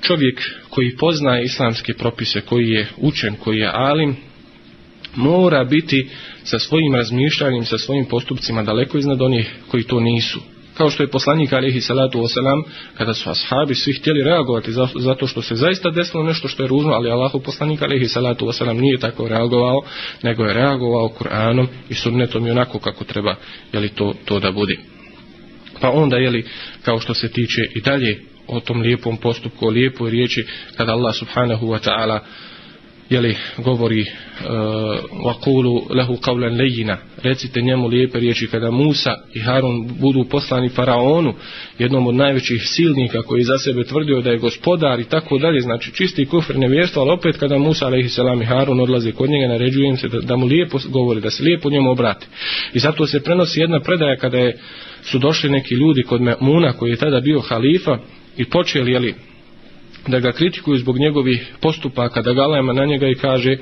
čovjek koji pozna islamske propise, koji je učen, koji je alim, mora biti sa svojim razmišljanjem, sa svojim postupcima daleko iznad onih koji to nisu. Kao što je poslanik alihi salatu wasalam, kada su ashabi svi htjeli reagovati zato što se zaista desilo nešto što je ružno, ali Allahu poslanik alihi salatu wasalam nije tako reagovao, nego je reagovao Kur'anom i sunnetom i onako kako treba jeli to, to da bude. Pa onda, jeli, kao što se tiče i dalje o tom lijepom postupku, o lijepoj riječi kada Allah subhanahu wa ta'ala jeli govori e, wa qulu lahu qawlan layyina recite njemu lijepe riječi kada Musa i Harun budu poslani faraonu jednom od najvećih silnika koji za sebe tvrdio da je gospodar i tako dalje znači čisti kufr nevjerstvo ali opet kada Musa alejhi selam i Harun odlaze kod njega naređuje im se da, da mu lijepo govori da se lijepo njemu obrati i zato se prenosi jedna predaja kada je su došli neki ljudi kod Muna koji je tada bio halifa i počeli jeli, da ga kritikuju zbog njegovih postupaka, da galema na njega i kaže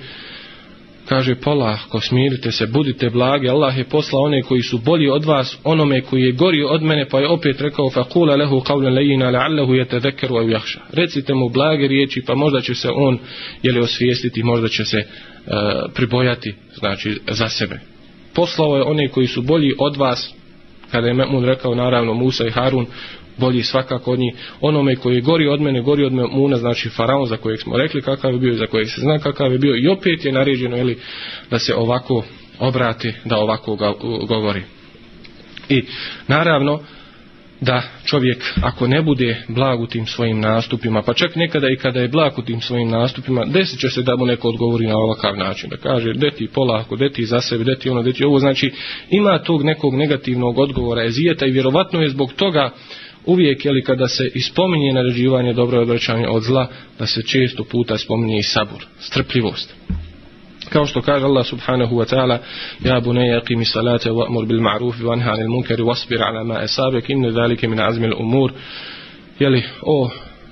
kaže polako, smirite se, budite blage, Allah je poslao one koji su bolji od vas, onome koji je gori od mene, pa je opet rekao faqula lehu qawlan layyinan la'allahu yatadhakkaru aw yakhsha. Recite mu blage riječi, pa možda će se on je li osvijestiti, možda će se uh, pribojati, znači za sebe. Poslao je one koji su bolji od vas, kada je Mamun rekao naravno Musa i Harun, bolji svakako od njih. Onome koji je gori od mene, gori od me muna, znači faraon za kojeg smo rekli kakav je bio i za kojeg se zna kakav je bio. I opet je naređeno eli, da se ovako obrati, da ovako ga, govori. I naravno da čovjek ako ne bude blag u tim svojim nastupima, pa čak nekada i kada je blag u tim svojim nastupima, desit će se da mu neko odgovori na ovakav način, da kaže de ti polako, de ti za sebe, de ti ono, de ti ovo, znači ima tog nekog negativnog odgovora, ezijeta i vjerovatno je zbog toga uvijek je li kada se ispominje naređivanje dobro odvraćanje od zla da se često puta spominje i sabur strpljivost kao što kaže Allah subhanahu wa ta'ala ja bunaj aqimi salate wa amur bil ma'ruf wa anha anil munkari wasbir ala ma asabak inna zalika min azmi al umur je li o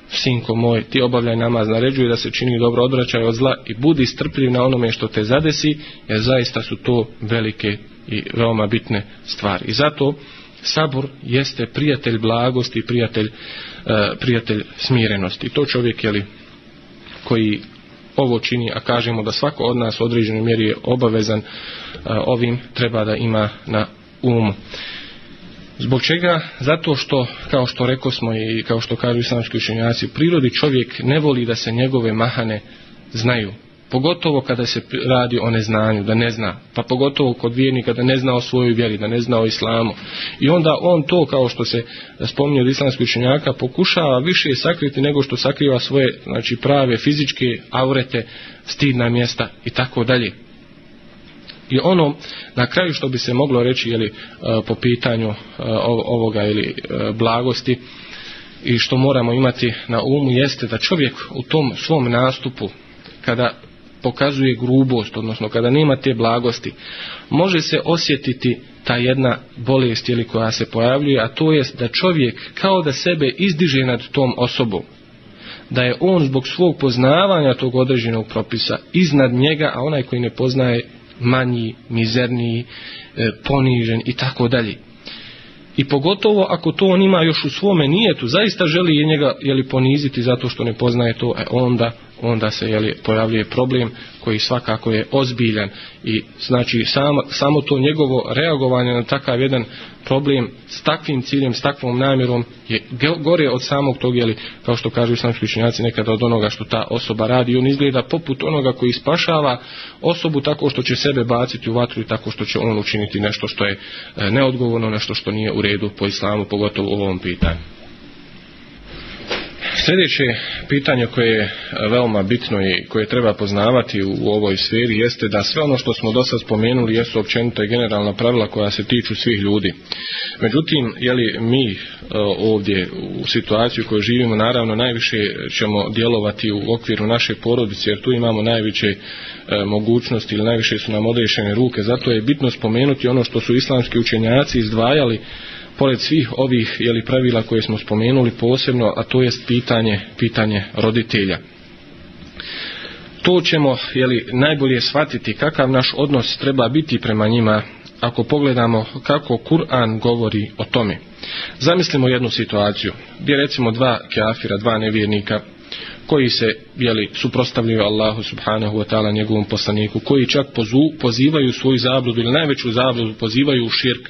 sinko moj ti obavljaj namaz naređuje da se čini dobro odvraćaj od zla i budi strpljiv na onome što te zadesi jer zaista su to velike i veoma bitne stvari i zato sabur jeste prijatelj blagosti, prijatelj, e, prijatelj smirenosti. To čovjek je li koji ovo čini, a kažemo da svako od nas u određenoj mjeri je obavezan e, ovim, treba da ima na umu. Zbog čega? Zato što, kao što rekao smo i kao što kažu islamski učenjaci, u prirodi čovjek ne voli da se njegove mahane znaju pogotovo kada se radi o neznanju, da ne zna, pa pogotovo kod vjernika da ne zna o svojoj vjeri, da ne zna o islamu. I onda on to, kao što se spominje od islamskih učenjaka, pokušava više sakriti nego što sakriva svoje znači, prave fizičke aurete, stidna mjesta i tako dalje. I ono na kraju što bi se moglo reći jeli, e, po pitanju e, ovoga ili e, blagosti, i što moramo imati na umu jeste da čovjek u tom svom nastupu kada pokazuje grubost, odnosno kada nema te blagosti, može se osjetiti ta jedna bolest ili koja se pojavljuje, a to je da čovjek kao da sebe izdiže nad tom osobom. Da je on zbog svog poznavanja tog određenog propisa iznad njega, a onaj koji ne poznaje manji, mizerniji, e, ponižen i tako dalje. I pogotovo ako to on ima još u svome nijetu, zaista želi je njega jeli, poniziti zato što ne poznaje to, e onda onda se jeli, pojavljuje problem koji svakako je ozbiljan i znači sam, samo to njegovo reagovanje na takav jedan problem s takvim ciljem, s takvom namjerom je gore od samog tog, jeli, kao što kažu islamski učinjaci nekada od onoga što ta osoba radi. On izgleda poput onoga koji spašava osobu tako što će sebe baciti u vatru i tako što će on učiniti nešto što je e, neodgovorno, nešto što nije u redu po islamu, pogotovo u ovom pitanju. Sljedeće pitanje koje je e, veoma bitno i koje treba poznavati u, u ovoj sferi jeste da sve ono što smo do sad spomenuli jesu općenito i generalna pravila koja se tiču svih ljudi. Međutim, je li mi e, ovdje u situaciju u kojoj živimo, naravno najviše ćemo djelovati u okviru naše porodice jer tu imamo najveće e, mogućnosti ili najviše su nam odrešene ruke. Zato je bitno spomenuti ono što su islamski učenjaci izdvajali pored svih ovih jeli, pravila koje smo spomenuli posebno, a to jest pitanje, pitanje roditelja. To ćemo jeli, najbolje shvatiti kakav naš odnos treba biti prema njima ako pogledamo kako Kur'an govori o tome. Zamislimo jednu situaciju gdje recimo dva keafira, dva nevjernika koji se jeli, suprostavljaju Allahu subhanahu wa ta'ala njegovom poslaniku, koji čak pozu, pozivaju svoju zabludu ili najveću zabludu pozivaju u širk,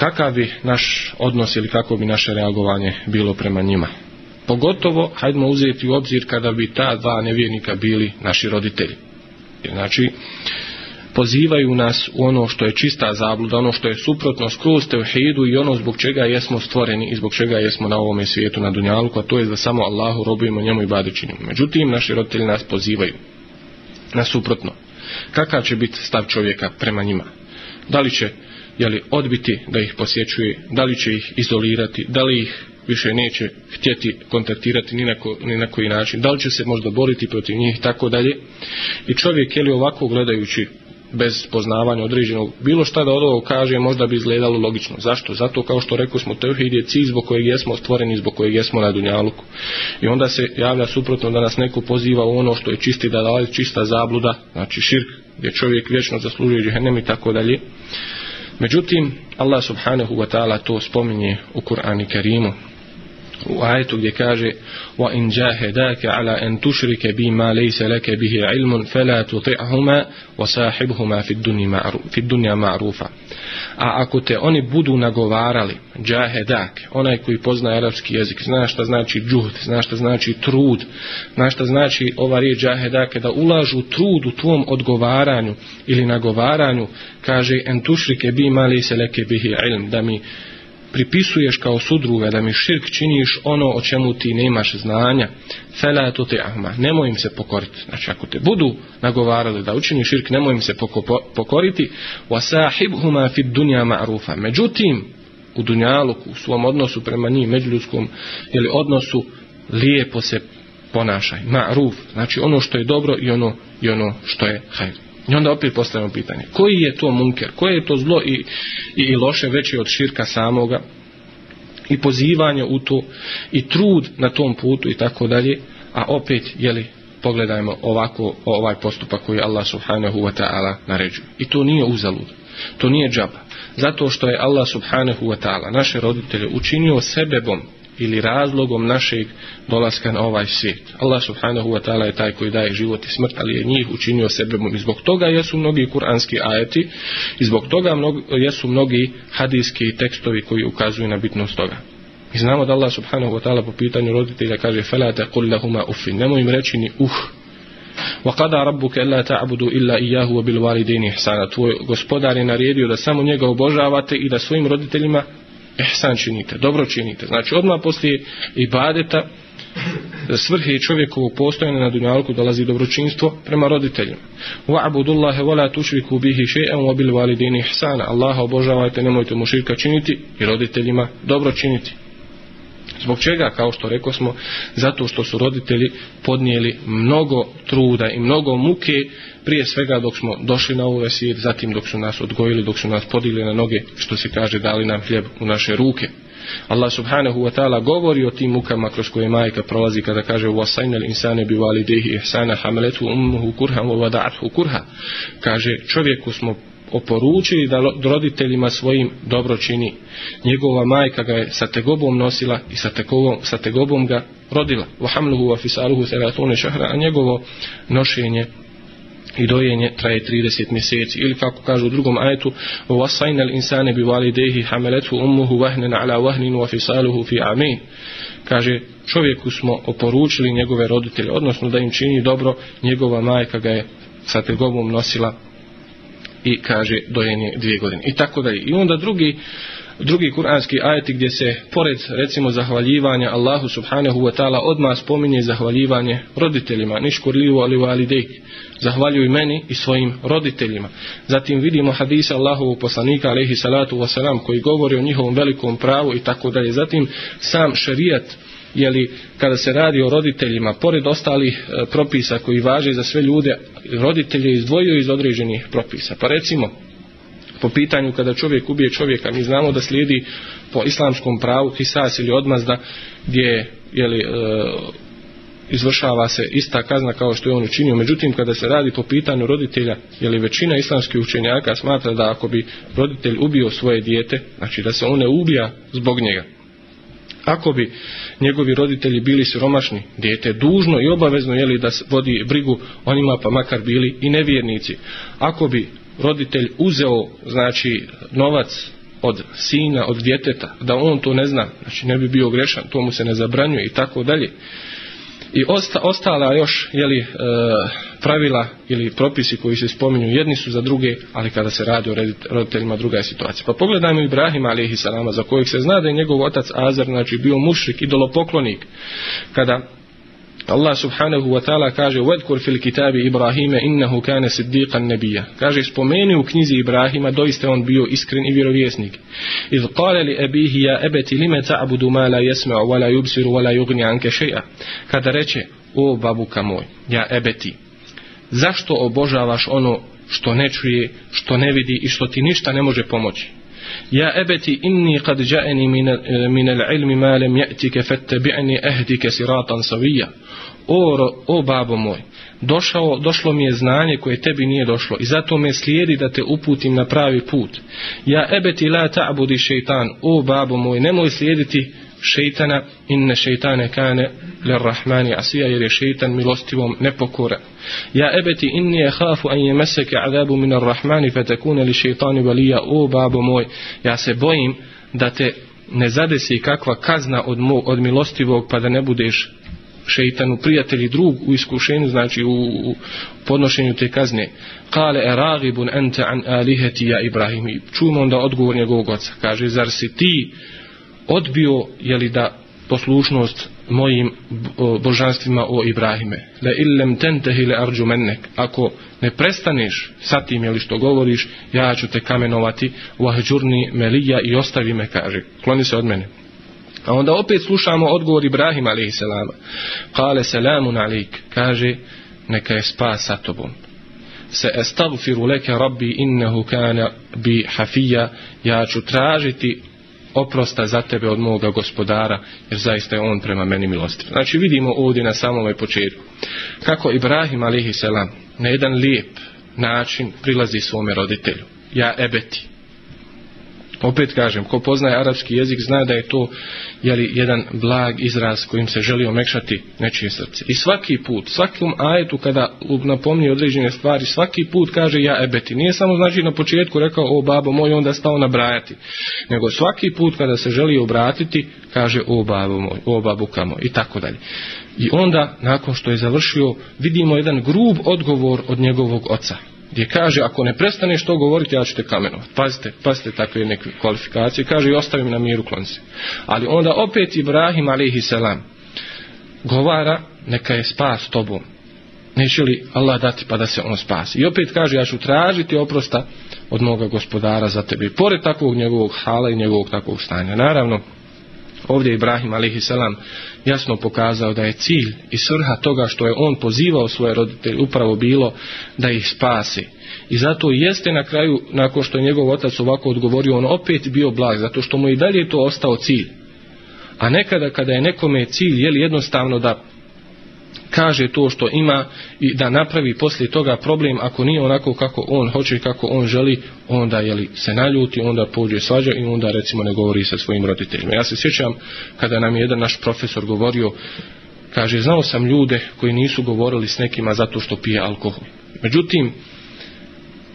kakav bi naš odnos ili kako bi naše reagovanje bilo prema njima. Pogotovo, hajdemo uzeti u obzir kada bi ta dva nevjernika bili naši roditelji. Znači, pozivaju nas u ono što je čista zabluda, ono što je suprotno skroz tevhidu i ono zbog čega jesmo stvoreni i zbog čega jesmo na ovome svijetu, na dunjalku, a to je da samo Allahu robujemo njemu i badećinimo. Međutim, naši roditelji nas pozivaju na suprotno. Kakav će biti stav čovjeka prema njima? Da li će jeli, odbiti da ih posjećuje, da li će ih izolirati, da li ih više neće htjeti kontaktirati ni na, ko, ni na koji način, da li će se možda boriti protiv njih i tako dalje. I čovjek je li ovako gledajući bez poznavanja određenog bilo šta da od ovog kaže možda bi izgledalo logično. Zašto? Zato kao što rekao smo Teuhid je cilj zbog kojeg jesmo stvoreni, zbog kojeg jesmo na Dunjaluku. I onda se javlja suprotno da nas neko poziva u ono što je čisti da je čista zabluda, znači širk gdje čovjek vječno zaslužuje džehennem i tako dalje. Međutim, Allah subhanahu wa ta'ala to spominje u Kur'an i Kerimu, u ajetu gdje kaže wa in jahadaka ala an tushrika bima laysa laka bihi ilmun fala tuti'huma wa sahibhuma fi dunya ma'ruf fi dunya ma'rufa a ako te oni budu nagovarali jahadak onaj koji poznaje arapski jezik zna šta znači džuhd zna šta znači trud zna šta znači ova riječ jahadak da ulažu trud u tvom odgovaranju ili nagovaranju kaže an tushrika bima laysa laka bihi ilm da mi pripisuješ kao sudruga da mi širk činiš ono o čemu ti nemaš znanja fela tu te ahma nemoj im se pokoriti znači ako te budu nagovarali da učiniš širk nemoj im se pokoriti wa sahibhuma fi dunya ma'rufa međutim u dunjaluku u svom odnosu prema njim međuljudskom ili odnosu lijepo se ponašaj ma'ruf znači ono što je dobro i ono i ono što je hajr I onda opet postavimo pitanje. Koji je to munker? Koje je to zlo i, i, i loše veće od širka samoga? I pozivanje u to? I trud na tom putu i tako dalje? A opet, jeli, pogledajmo ovako ovaj postupak koji Allah subhanahu wa ta'ala naređuje. I to nije uzalud. To nije džaba. Zato što je Allah subhanahu wa ta'ala naše roditelje učinio sebebom ili razlogom našeg dolaska na ovaj svijet. Allah subhanahu wa ta'ala je taj koji daje život i smrt, ali je njih učinio sebebom. I zbog toga jesu mnogi kuranski ajeti i zbog toga jesu mnogi hadijski tekstovi koji ukazuju na bitnost toga. Mi znamo da Allah subhanahu wa ta'ala po pitanju roditelja kaže felate kul lahuma ufin, nemoj im reći ni uh. Wa qada rabbuka alla ta'budu illa iyyahu wa bil walidayni ihsana. Tvoj gospodar je naredio da samo njega obožavate i da svojim roditeljima ihsan činite, dobro činite. Znači odmah poslije ibadeta svrhe čovjekovog postojanja na dunjalku dolazi dobročinstvo prema roditeljima. Wa'budu Allaha wa la tushriku bihi shay'an wa bil walidayni ihsana. Allaha obožavajte, nemojte mu širka činiti i roditeljima dobro činiti. Zbog čega, kao što rekao smo, zato što su roditelji podnijeli mnogo truda i mnogo muke, prije svega dok smo došli na ovaj svijet, zatim dok su nas odgojili, dok su nas podigli na noge, što se kaže, dali nam hljeb u naše ruke. Allah subhanahu wa ta'ala govori o tim mukama kroz koje majka prolazi kada kaže وَسَيْنَ الْإِنسَانَ بِوَالِدَيْهِ إِحْسَانَ حَمَلَتُ أُمُّهُ كُرْهَا وَوَدَعَتْهُ كُرْهَا Kaže, čovjeku smo oporučili da roditeljima svojim dobro čini. Njegova majka ga je sa tegobom nosila i sa tegobom, sa tegobom ga rodila. Vahamluhu wa fisaluhu seratone šahra, a njegovo nošenje i dojenje traje 30 mjeseci ili kako kažu u drugom ajetu wasaina al-insana bi walidayhi hamalathu ummuhu wahnan ala wahnin wa fisaluhu fi amin kaže čovjeku smo oporučili njegove roditelje odnosno da im čini dobro njegova majka ga je sa tegobom nosila i kaže dojenje dvije godine i tako dalje. I onda drugi drugi kuranski ajeti gdje se pored recimo zahvaljivanja Allahu subhanahu wa ta'ala odmah spominje zahvaljivanje roditeljima niškurliju ali validej zahvaljuj meni i svojim roditeljima zatim vidimo hadisa Allahovu poslanika alaihi salatu wasalam koji govori o njihovom velikom pravu i tako dalje zatim sam šerijat jeli, kada se radi o roditeljima, pored ostalih e, propisa koji važe za sve ljude, roditelje izdvojio iz određenih propisa. Pa recimo, po pitanju kada čovjek ubije čovjeka, mi znamo da slijedi po islamskom pravu kisas ili odmazda gdje jeli, e, izvršava se ista kazna kao što je on učinio. Međutim, kada se radi po pitanju roditelja, jeli većina islamskih učenjaka smatra da ako bi roditelj ubio svoje dijete, znači da se on ne ubija zbog njega. Ako bi njegovi roditelji bili siromašni, dijete dužno i obavezno jeli da vodi brigu onima pa makar bili i nevjernici. Ako bi roditelj uzeo znači novac od sina, od djeteta, da on to ne zna, znači ne bi bio grešan, to mu se ne zabranjuje i tako dalje. I osta, ostala još jeli, e, pravila ili propisi koji se spominju jedni su za druge, ali kada se radi o roditeljima druga je situacija. Pa pogledajmo Ibrahima alihi salama za kojeg se zna da je njegov otac Azar znači, bio mušrik, idolopoklonik. Kada Allah subhanahu wa ta'ala kaže وَذْكُرْ فِي الْكِتَابِ إِبْرَاهِيمَ إِنَّهُ كَانَ سِدِّيقًا نَبِيًّا Kaže spomeni u knjizi Ibrahima doista on bio iskren i vjerovjesnik. إِذْ قَالَ لِأَبِيهِ يَا أَبَتِ لِمَ تَعْبُدُ مَا لَا يَسْمَعُ وَلَا يُبْصِرُ وَلَا يُغْنِ عَنْكَ شَيْئًا Kada reče o babuka moj, ja ebeti, zašto obožavaš ono što ne čuje, što ne vidi i što ti ništa ne može pomoći? يا أبتي إني قد جاءني من, من العلم ما لم يأتك فاتبعني أهدك صراطا سويا O, o babo moj, došao, došlo mi je znanje koje tebi nije došlo i zato me slijedi da te uputim na pravi put. Ja ebeti la ta'budi šeitan, o babo moj, nemoj slijediti šeitana inne šeitane kane ler rahmani asija jer je šeitan milostivom nepokora ja ebeti inni je hafu an je meseke adabu minar rahmani fe tekune li šeitani valija o babo moj ja se bojim da te ne zadesi kakva kazna od, mo, od milostivog pa da ne budeš šeitanu prijatelji drug u iskušenju znači u, u podnošenju te kazne kale eragibun ente an alihetija Ibrahimi čujemo onda odgovor njegovog oca kaže zar si ti odbio je li da poslušnost mojim božanstvima o Ibrahime la illam tantahi la arjumannak ako ne prestaneš sa tim je li što govoriš ja ću te kamenovati wahjurni melija i ostavi me kaže kloni se od mene a onda opet slušamo odgovor Ibrahima alejselam qale salamun alejk kaže neka je spas sa tobom se estagfiru leke rabbi innehu kana bi hafija ja ću tražiti oprosta za tebe od moga gospodara, jer zaista je on prema meni milostiv. Znači vidimo ovdje na samom početku kako Ibrahim alihi selam na jedan lijep način prilazi svome roditelju. Ja ebeti opet kažem, ko poznaje arapski jezik zna da je to jeli, jedan blag izraz kojim se želi omekšati nečije srce. I svaki put, svakom ajetu kada napomni određene stvari, svaki put kaže ja ebeti. Nije samo znači na početku rekao o babo moj, onda stao nabrajati. Nego svaki put kada se želi obratiti, kaže o babo moj, o babu kamo i tako dalje. I onda, nakon što je završio, vidimo jedan grub odgovor od njegovog oca gdje kaže ako ne prestaneš to govoriti ja ću te kamenovati. Pazite, pazite takve neke kvalifikacije. Kaže i ostavim na miru klonci. Ali onda opet Ibrahim alihi selam govara neka je spas tobom. Neće li Allah dati pa da se on spasi. I opet kaže ja ću tražiti oprosta od moga gospodara za tebe. Pored takvog njegovog hala i njegovog takvog stanja. Naravno, Ovdje Ibrahim a.s. jasno pokazao da je cilj i srha toga što je on pozivao svoje roditelje upravo bilo da ih spasi. I zato jeste na kraju, nakon što je njegov otac ovako odgovorio, on opet bio blag, zato što mu i dalje to ostao cilj. A nekada kada je nekome cilj, je li jednostavno da kaže to što ima i da napravi poslije toga problem ako nije onako kako on hoće i kako on želi onda je li se naljuti onda pođe svađa i onda recimo ne govori sa svojim roditeljima ja se sjećam kada nam je jedan naš profesor govorio kaže znao sam ljude koji nisu govorili s nekima zato što pije alkohol međutim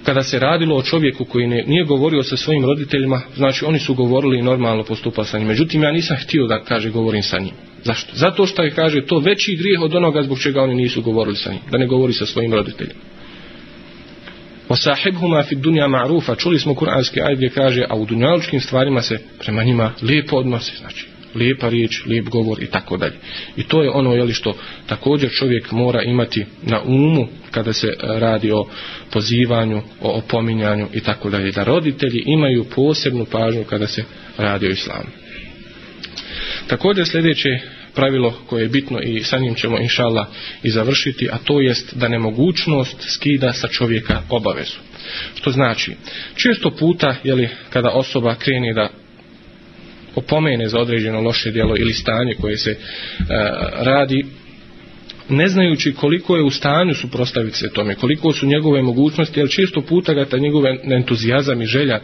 kada se radilo o čovjeku koji ne, nije govorio sa svojim roditeljima, znači oni su govorili i normalno postupali sa njim. Međutim, ja nisam htio da kaže govorim sa njim. Zašto? Zato što je kaže to veći grijeh od onoga zbog čega oni nisu govorili sa njim, da ne govori sa svojim roditeljima. Wa sahibhuma fi dunya ma'rufa, čuli smo kuranski ajet gdje kaže a u dunjaličkim stvarima se prema njima lijepo odnosi, znači lijepa riječ, lijep govor i tako dalje. I to je ono jeli, što također čovjek mora imati na umu kada se e, radi o pozivanju, o opominjanju i tako dalje. Da roditelji imaju posebnu pažnju kada se radi o islamu. Također sljedeće pravilo koje je bitno i sa njim ćemo inšala i završiti, a to jest da nemogućnost skida sa čovjeka obavezu. Što znači, često puta, jeli, kada osoba krene da opomene za određeno loše djelo ili stanje koje se e, radi ne znajući koliko je u stanju suprostaviti se tome, koliko su njegove mogućnosti, jer često puta ga ta njegove entuzijazam i želja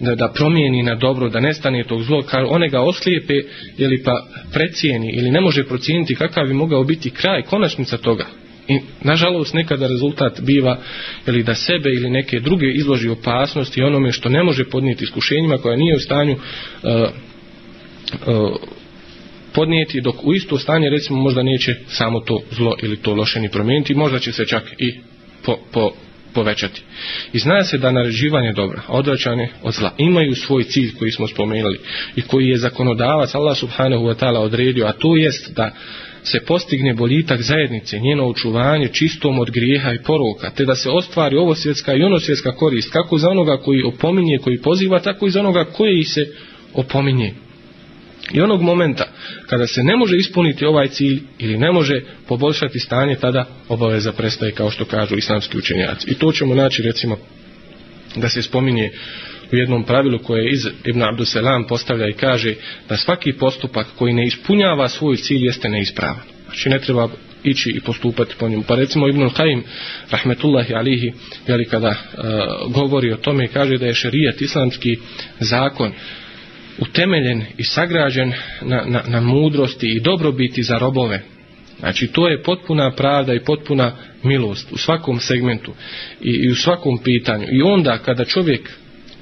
da, da promijeni na dobro, da nestane tog zlo, kar one ga oslijepe ili pa precijeni ili ne može procijeniti kakav bi mogao biti kraj, konačnica toga. I nažalost nekada rezultat biva ili da sebe ili neke druge izloži opasnosti onome što ne može podnijeti iskušenjima koja nije u stanju uh, E, podnijeti dok u isto stanje recimo možda neće samo to zlo ili to loše ni promijeniti možda će se čak i po, po, povećati i zna se da naređivanje dobra odvraćanje od zla imaju svoj cilj koji smo spomenuli i koji je zakonodavac Allah subhanahu wa ta'ala odredio a to jest da se postigne boljitak zajednice, njeno očuvanje čistom od grijeha i poroka, te da se ostvari ovo svjetska i ono svjetska korist, kako za onoga koji opominje, koji poziva, tako i za onoga koji se opominje, I onog momenta kada se ne može ispuniti ovaj cilj ili ne može poboljšati stanje, tada obaveza prestaje kao što kažu islamski učenjaci. I to ćemo naći recimo da se spominje u jednom pravilu koje iz Ibn Abdusselam postavlja i kaže da svaki postupak koji ne ispunjava svoj cilj jeste neispravan. Znači ne treba ići i postupati po njemu. Pa recimo Ibn Al-Qaim, rahmetullahi alihi, jeli kada e, govori o tome i kaže da je šerijat islamski zakon e, utemeljen i sagrađen na, na, na mudrosti i dobrobiti za robove. Znači, to je potpuna pravda i potpuna milost u svakom segmentu i, i u svakom pitanju. I onda, kada čovjek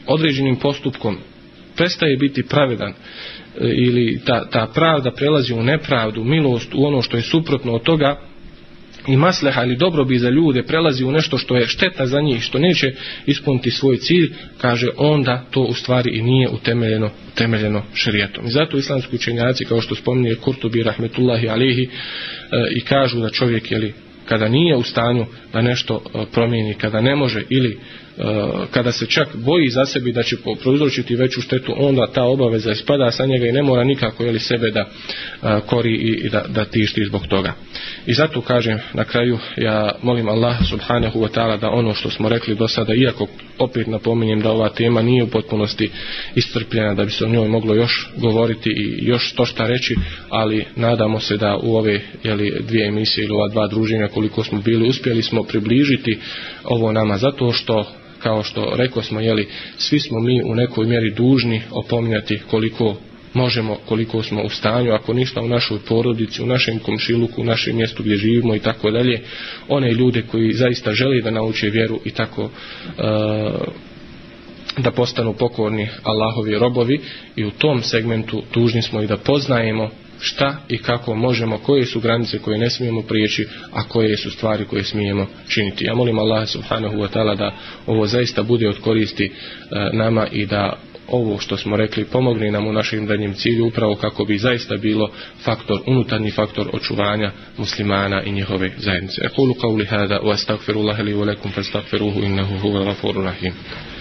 određenim postupkom prestaje biti pravedan e, ili ta, ta pravda prelazi u nepravdu, milost, u ono što je suprotno od toga, i masleha ili dobrobi za ljude prelazi u nešto što je šteta za njih, što neće ispuniti svoj cilj, kaže onda to u stvari i nije utemeljeno, utemeljeno šarijetom. I zato islamski učenjaci, kao što spominje Kurtubi, Rahmetullahi, Alihi, e, i kažu da čovjek, jeli, kada nije u stanju da nešto e, promijeni, kada ne može ili Eh, kada se čak boji za sebi da će prouzročiti veću štetu, onda ta obaveza ispada sa njega i ne mora nikako jeli, sebe da eh, kori i da, da tišti zbog toga. I zato kažem na kraju, ja molim Allah subhanahu wa ta'ala da ono što smo rekli do sada, iako opet napominjem da ova tema nije u potpunosti istrpljena da bi se o njoj moglo još govoriti i još to šta reći, ali nadamo se da u ove jeli, dvije emisije ili ova dva druženja koliko smo bili, uspjeli smo približiti ovo nama zato što kao što rekao smo, jeli, svi smo mi u nekoj mjeri dužni opominjati koliko možemo, koliko smo u stanju, ako ništa u našoj porodici, u našem komšiluku, u našem mjestu gdje živimo i tako dalje, one ljude koji zaista želi da nauče vjeru i tako e, da postanu pokorni Allahovi robovi i u tom segmentu dužni smo i da poznajemo šta i kako možemo, koje su granice koje ne smijemo prijeći, a koje su stvari koje smijemo činiti. Ja molim Allah subhanahu wa ta'ala da ovo zaista bude od koristi e, nama i da ovo što smo rekli pomogne nam u našem danjem cilju upravo kako bi zaista bilo faktor, unutarnji faktor očuvanja muslimana i njihove zajednice. Ekulu kauli hada, wa astagfirullahi li u lekum, fastagfiruhu innahu huva rafuru rahim.